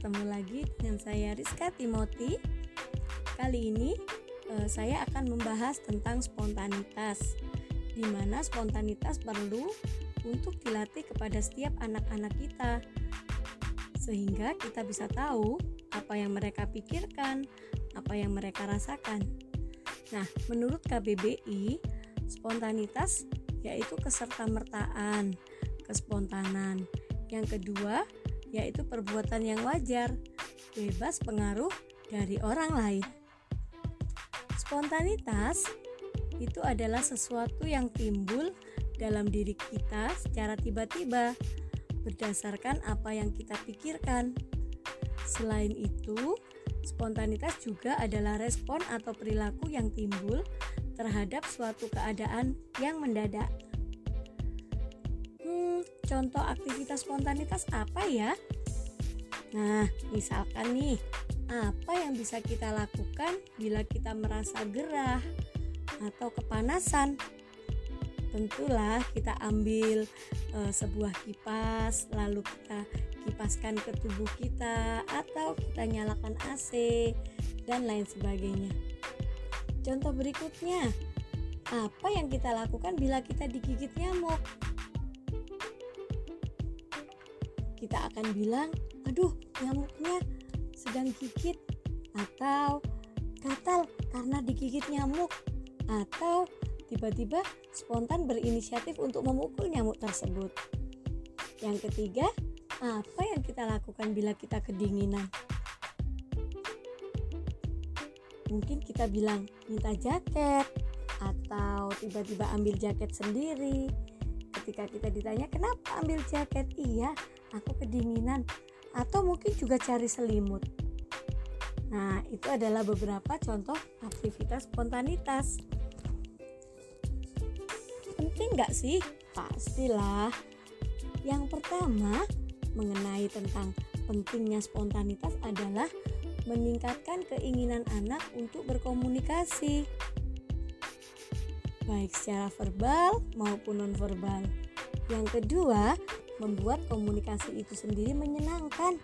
ketemu lagi dengan saya Rizka Timoti. Kali ini eh, saya akan membahas tentang spontanitas, di mana spontanitas perlu untuk dilatih kepada setiap anak-anak kita, sehingga kita bisa tahu apa yang mereka pikirkan, apa yang mereka rasakan. Nah, menurut KBBI, spontanitas yaitu kesertamertaan, kespontanan. Yang kedua, yaitu perbuatan yang wajar, bebas pengaruh dari orang lain. Spontanitas itu adalah sesuatu yang timbul dalam diri kita secara tiba-tiba berdasarkan apa yang kita pikirkan. Selain itu, spontanitas juga adalah respon atau perilaku yang timbul terhadap suatu keadaan yang mendadak. Hmm, contoh aktivitas spontanitas apa ya? Nah, misalkan nih, apa yang bisa kita lakukan bila kita merasa gerah atau kepanasan? Tentulah kita ambil e, sebuah kipas, lalu kita kipaskan ke tubuh kita atau kita nyalakan AC dan lain sebagainya. Contoh berikutnya, apa yang kita lakukan bila kita digigit nyamuk? Kita akan bilang, "Aduh, nyamuknya sedang gigit," atau "Gatal karena digigit nyamuk," atau tiba-tiba spontan berinisiatif untuk memukul nyamuk tersebut. Yang ketiga, apa yang kita lakukan bila kita kedinginan? Mungkin kita bilang minta jaket atau tiba-tiba ambil jaket sendiri. Ketika kita ditanya, "Kenapa ambil jaket?" Iya, aku kedinginan atau mungkin juga cari selimut. Nah, itu adalah beberapa contoh aktivitas spontanitas. Penting nggak sih? Pastilah. Yang pertama, mengenai tentang pentingnya spontanitas adalah meningkatkan keinginan anak untuk berkomunikasi. Baik secara verbal maupun nonverbal. Yang kedua, membuat komunikasi itu sendiri menyenangkan.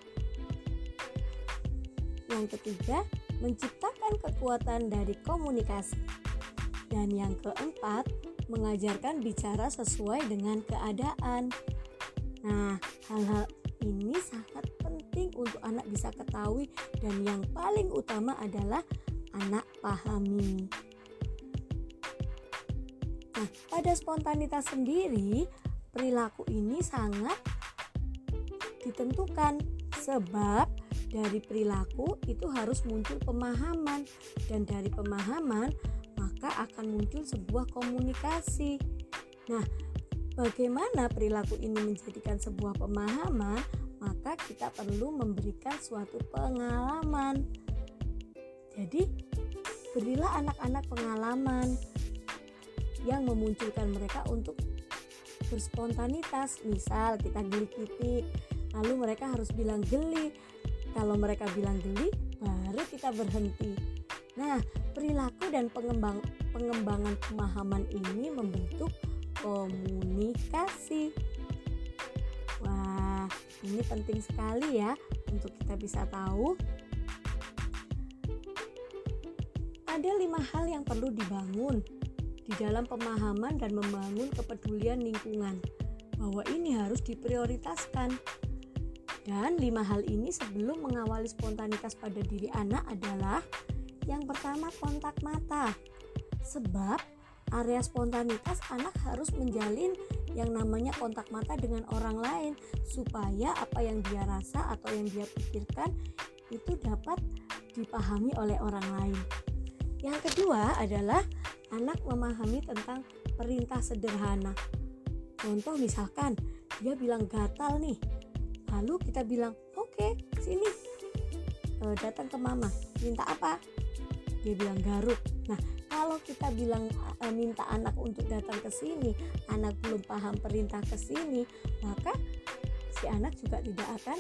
Yang ketiga, menciptakan kekuatan dari komunikasi. Dan yang keempat, mengajarkan bicara sesuai dengan keadaan. Nah, hal-hal ini sangat penting untuk anak bisa ketahui dan yang paling utama adalah anak pahami. Nah, pada spontanitas sendiri, perilaku ini sangat ditentukan sebab dari perilaku itu harus muncul pemahaman dan dari pemahaman maka akan muncul sebuah komunikasi. Nah, bagaimana perilaku ini menjadikan sebuah pemahaman? Maka kita perlu memberikan suatu pengalaman. Jadi, berilah anak-anak pengalaman yang memunculkan mereka untuk berspontanitas. Misal kita geli titik lalu mereka harus bilang geli. Kalau mereka bilang geli baru kita berhenti. Nah perilaku dan pengembang pengembangan pemahaman ini membentuk komunikasi. Wah ini penting sekali ya untuk kita bisa tahu. Ada lima hal yang perlu dibangun di dalam pemahaman dan membangun kepedulian lingkungan bahwa ini harus diprioritaskan. Dan lima hal ini sebelum mengawali spontanitas pada diri anak adalah yang pertama kontak mata. Sebab area spontanitas anak harus menjalin yang namanya kontak mata dengan orang lain supaya apa yang dia rasa atau yang dia pikirkan itu dapat dipahami oleh orang lain. Yang kedua adalah anak memahami tentang perintah sederhana. Contoh misalkan dia bilang gatal nih, lalu kita bilang oke okay, sini e, datang ke mama minta apa? Dia bilang garuk. Nah kalau kita bilang e, minta anak untuk datang ke sini, anak belum paham perintah ke sini, maka si anak juga tidak akan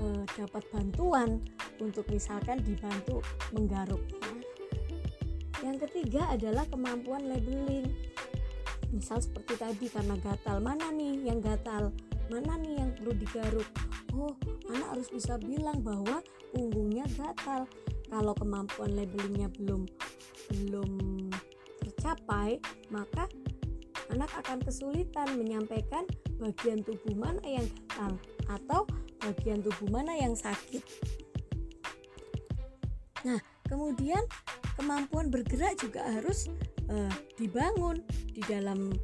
e, dapat bantuan untuk misalkan dibantu menggaruk. Yang ketiga adalah kemampuan labeling. Misal seperti tadi karena gatal, mana nih yang gatal? Mana nih yang perlu digaruk? oh anak harus bisa bilang bahwa punggungnya gatal kalau kemampuan labelingnya belum belum tercapai maka anak akan kesulitan menyampaikan bagian tubuh mana yang gatal atau bagian tubuh mana yang sakit. Nah, kemudian kemampuan bergerak juga harus uh, dibangun di dalam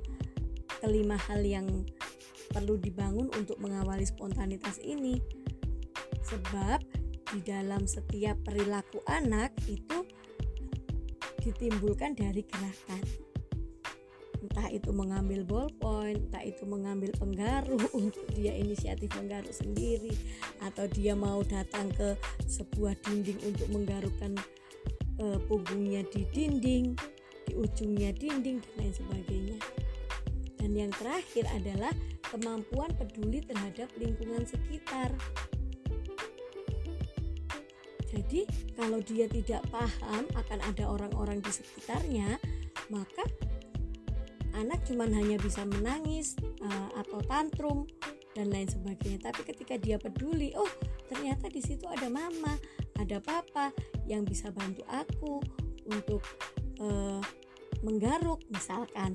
kelima hal yang perlu dibangun untuk mengawali spontanitas ini. Sebab di dalam setiap perilaku anak itu ditimbulkan dari gerakan entah itu mengambil ballpoint, entah itu mengambil penggaruh untuk dia inisiatif menggaruk sendiri atau dia mau datang ke sebuah dinding untuk menggarukkan e, punggungnya di dinding, di ujungnya dinding dan lain sebagainya. Dan yang terakhir adalah kemampuan peduli terhadap lingkungan sekitar. Jadi, kalau dia tidak paham akan ada orang-orang di sekitarnya, maka anak cuma hanya bisa menangis uh, atau tantrum dan lain sebagainya. Tapi ketika dia peduli, oh ternyata di situ ada mama, ada papa yang bisa bantu aku untuk uh, menggaruk misalkan.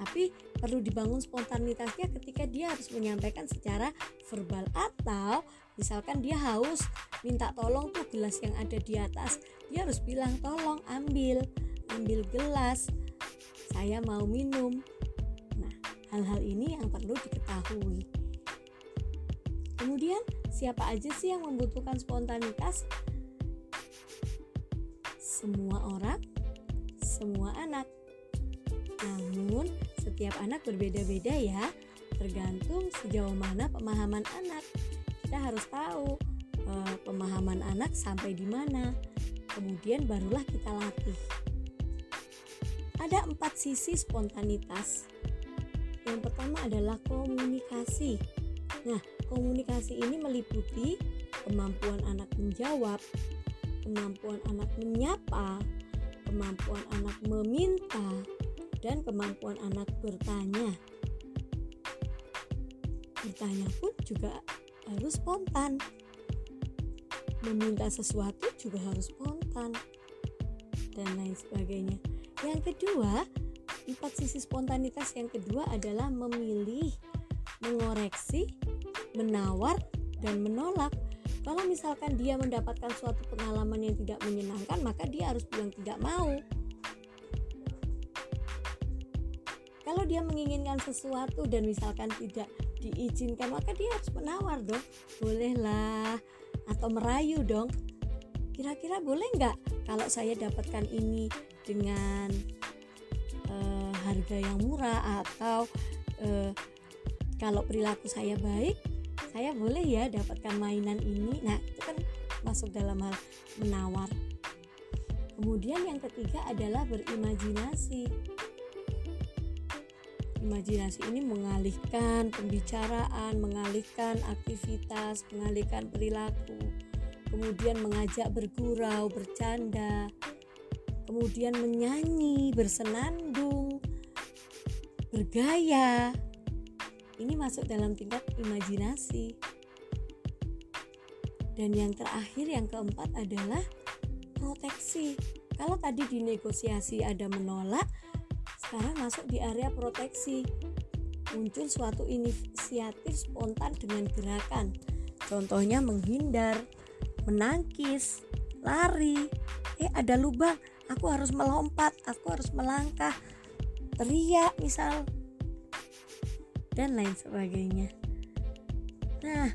Tapi perlu dibangun spontanitasnya ketika dia harus menyampaikan secara verbal atau misalkan dia haus minta tolong tuh gelas yang ada di atas dia harus bilang tolong ambil ambil gelas saya mau minum. Nah, hal-hal ini yang perlu diketahui. Kemudian, siapa aja sih yang membutuhkan spontanitas? Semua orang, semua anak. Namun, setiap anak berbeda-beda ya, tergantung sejauh mana pemahaman anak. Kita harus tahu eh, pemahaman anak sampai di mana. Kemudian barulah kita latih. Ada empat sisi spontanitas. Yang pertama adalah komunikasi. Nah, komunikasi ini meliputi kemampuan anak menjawab, kemampuan anak menyapa, kemampuan anak meminta, dan kemampuan anak bertanya. Bertanya pun juga harus spontan. Meminta sesuatu juga harus spontan, dan lain sebagainya. Yang kedua, empat sisi spontanitas yang kedua adalah memilih, mengoreksi, menawar, dan menolak. Kalau misalkan dia mendapatkan suatu pengalaman yang tidak menyenangkan, maka dia harus bilang tidak mau. Kalau dia menginginkan sesuatu dan misalkan tidak diizinkan, maka dia harus menawar dong. Bolehlah atau merayu dong. Kira-kira boleh nggak kalau saya dapatkan ini dengan uh, harga yang murah atau uh, kalau perilaku saya baik saya boleh ya dapatkan mainan ini? Nah itu kan masuk dalam hal menawar. Kemudian yang ketiga adalah berimajinasi. Imajinasi ini mengalihkan pembicaraan mengalihkan aktivitas mengalihkan perilaku kemudian mengajak bergurau bercanda kemudian menyanyi, bersenandung, bergaya. Ini masuk dalam tingkat imajinasi. Dan yang terakhir, yang keempat adalah proteksi. Kalau tadi di negosiasi ada menolak, sekarang masuk di area proteksi. Muncul suatu inisiatif spontan dengan gerakan. Contohnya menghindar, menangkis, lari. Eh ada lubang, aku harus melompat aku harus melangkah teriak misal dan lain sebagainya. Nah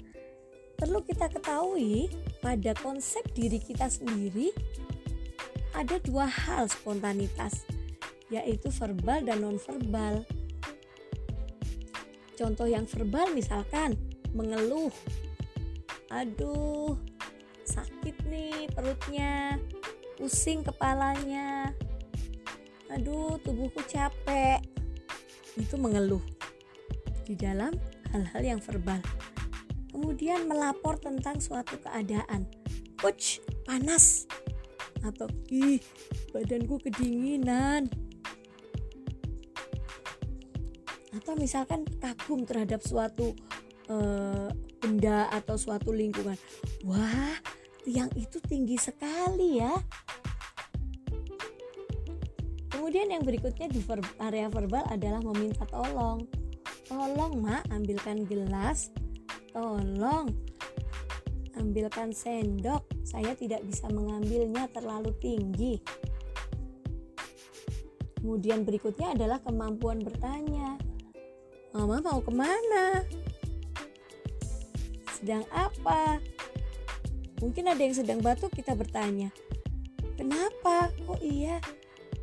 perlu kita ketahui pada konsep diri kita sendiri ada dua hal spontanitas yaitu verbal dan nonverbal. Contoh yang verbal misalkan mengeluh. Aduh sakit nih perutnya pusing kepalanya. Aduh tubuhku capek. Itu mengeluh di dalam hal-hal yang verbal kemudian melapor tentang suatu keadaan coach panas atau ih badanku kedinginan atau misalkan kagum terhadap suatu uh, benda atau suatu lingkungan. Wah, tiang itu tinggi sekali ya. Kemudian yang berikutnya di area verbal adalah meminta tolong. Tolong, Mak, ambilkan gelas. Tolong ambilkan sendok. Saya tidak bisa mengambilnya terlalu tinggi. Kemudian berikutnya adalah kemampuan bertanya. Mama mau ke mana? Sedang apa? Mungkin ada yang sedang batuk kita bertanya. Kenapa? Oh iya,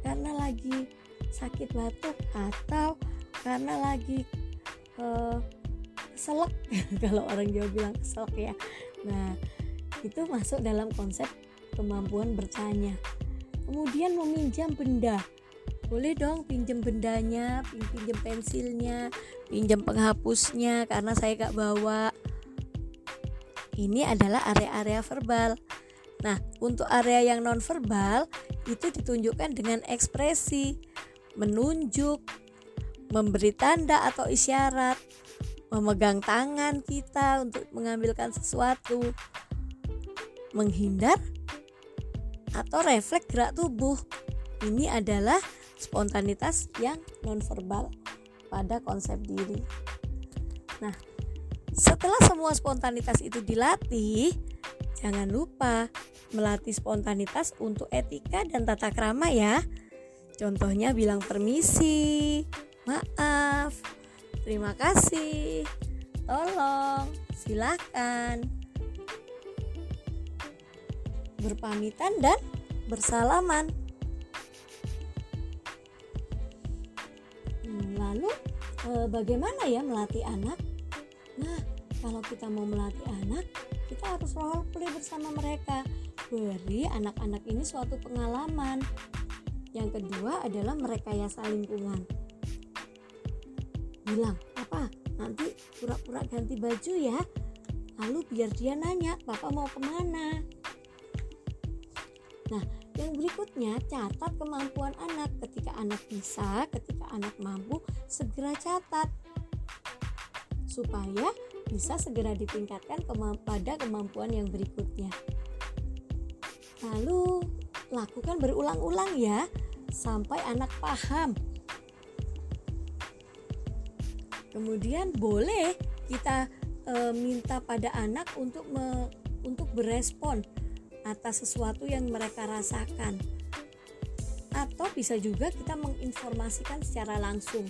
karena lagi sakit batuk atau karena lagi uh, keselak kalau orang Jawa bilang keselak ya Nah, itu masuk dalam konsep kemampuan bertanya. Kemudian meminjam benda. Boleh dong pinjam bendanya, pinjam pensilnya, pinjam penghapusnya karena saya gak bawa. Ini adalah area-area verbal. Nah, untuk area yang non verbal itu ditunjukkan dengan ekspresi, menunjuk, memberi tanda atau isyarat, memegang tangan kita untuk mengambilkan sesuatu, menghindar, atau refleks gerak tubuh. Ini adalah spontanitas yang nonverbal pada konsep diri. Nah, setelah semua spontanitas itu dilatih, jangan lupa melatih spontanitas untuk etika dan tata krama ya. Contohnya bilang permisi, maaf, Terima kasih. Tolong, silakan. Berpamitan dan bersalaman. Hmm, lalu eh, bagaimana ya melatih anak? Nah, kalau kita mau melatih anak, kita harus role play bersama mereka. Beri anak-anak ini suatu pengalaman. Yang kedua adalah merekayasa lingkungan bilang apa nanti pura-pura ganti baju ya. Lalu biar dia nanya papa mau ke mana? Nah yang berikutnya catat kemampuan anak. Ketika anak bisa ketika anak mampu segera catat. Supaya bisa segera ditingkatkan pada kemampuan yang berikutnya. Lalu lakukan berulang-ulang ya sampai anak paham Kemudian boleh kita e, minta pada anak untuk me, untuk berespon atas sesuatu yang mereka rasakan. Atau bisa juga kita menginformasikan secara langsung.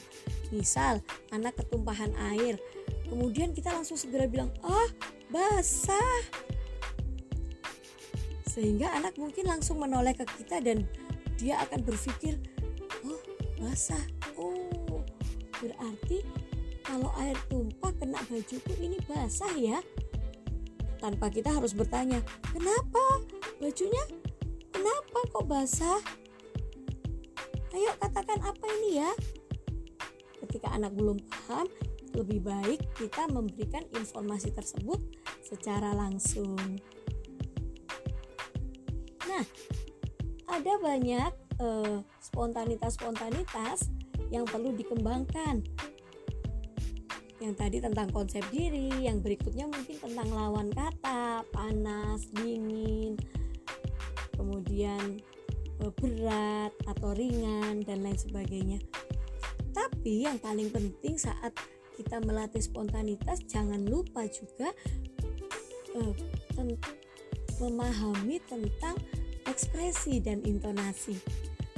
Misal, anak ketumpahan air, kemudian kita langsung segera bilang, "Ah, basah." Sehingga anak mungkin langsung menoleh ke kita dan dia akan berpikir, "Oh, basah." Oh, berarti kalau air tumpah kena bajuku ini basah ya. Tanpa kita harus bertanya kenapa? Bajunya kenapa kok basah? Ayo katakan apa ini ya? Ketika anak belum paham lebih baik kita memberikan informasi tersebut secara langsung. Nah ada banyak eh, spontanitas-spontanitas yang perlu dikembangkan yang tadi tentang konsep diri, yang berikutnya mungkin tentang lawan kata, panas, dingin, kemudian e, berat atau ringan dan lain sebagainya. Tapi yang paling penting saat kita melatih spontanitas jangan lupa juga eh, ten memahami tentang ekspresi dan intonasi.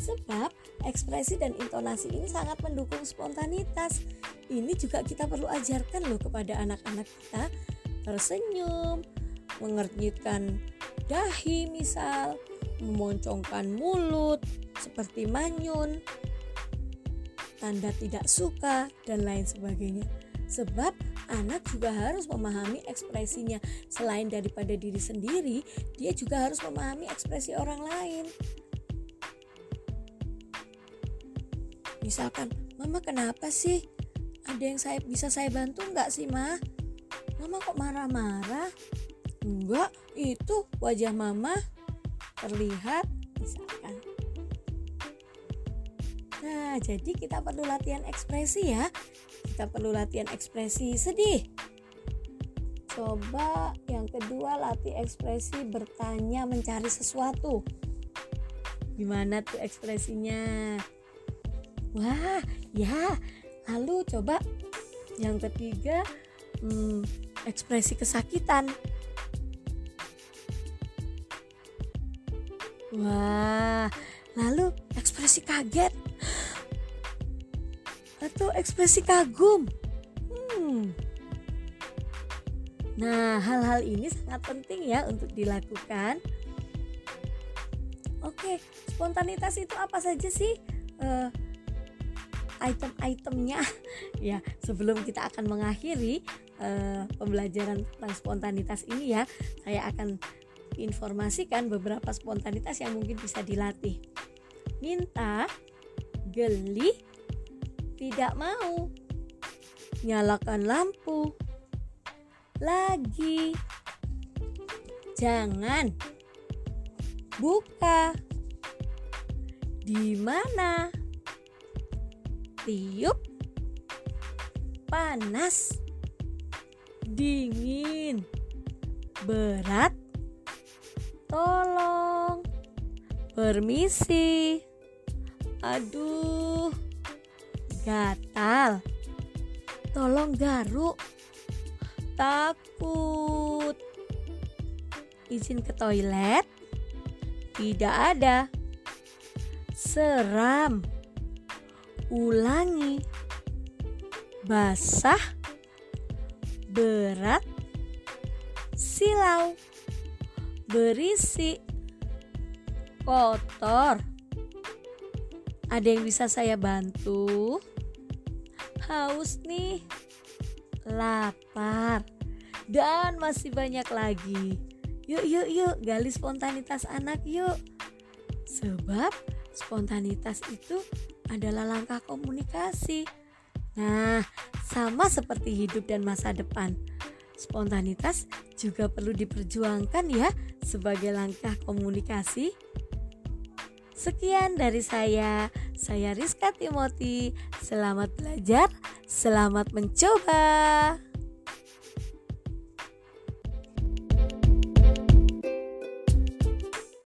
Sebab ekspresi dan intonasi ini sangat mendukung spontanitas ini juga kita perlu ajarkan loh kepada anak-anak kita tersenyum, mengernyitkan dahi misal, memoncongkan mulut seperti manyun, tanda tidak suka dan lain sebagainya. Sebab anak juga harus memahami ekspresinya. Selain daripada diri sendiri, dia juga harus memahami ekspresi orang lain. Misalkan, "Mama, kenapa sih ada yang saya bisa saya bantu nggak sih mah mama kok marah-marah? Enggak itu wajah mama terlihat misalkan. Nah jadi kita perlu latihan ekspresi ya. Kita perlu latihan ekspresi sedih. Coba yang kedua latih ekspresi bertanya mencari sesuatu. Gimana tuh ekspresinya? Wah ya lalu coba yang ketiga hmm, ekspresi kesakitan wah lalu ekspresi kaget atau ekspresi kagum hmm Nah, hal-hal ini sangat penting ya untuk dilakukan. Oke, spontanitas itu apa saja sih? Uh, item-itemnya ya sebelum kita akan mengakhiri uh, pembelajaran tentang spontanitas ini ya saya akan informasikan beberapa spontanitas yang mungkin bisa dilatih minta geli tidak mau nyalakan lampu lagi. Jangan buka. Di mana? Tiup. Panas. Dingin. Berat. Tolong. Permisi. Aduh. Gatal. Tolong garuk takut. Izin ke toilet? Tidak ada. Seram. Ulangi. Basah. Berat. Silau. Berisi. Kotor. Ada yang bisa saya bantu? Haus nih lapar, dan masih banyak lagi. Yuk, yuk, yuk, gali spontanitas anak yuk. Sebab spontanitas itu adalah langkah komunikasi. Nah, sama seperti hidup dan masa depan. Spontanitas juga perlu diperjuangkan ya sebagai langkah komunikasi. Sekian dari saya. Saya Rizka Timoti. Selamat belajar. Selamat mencoba.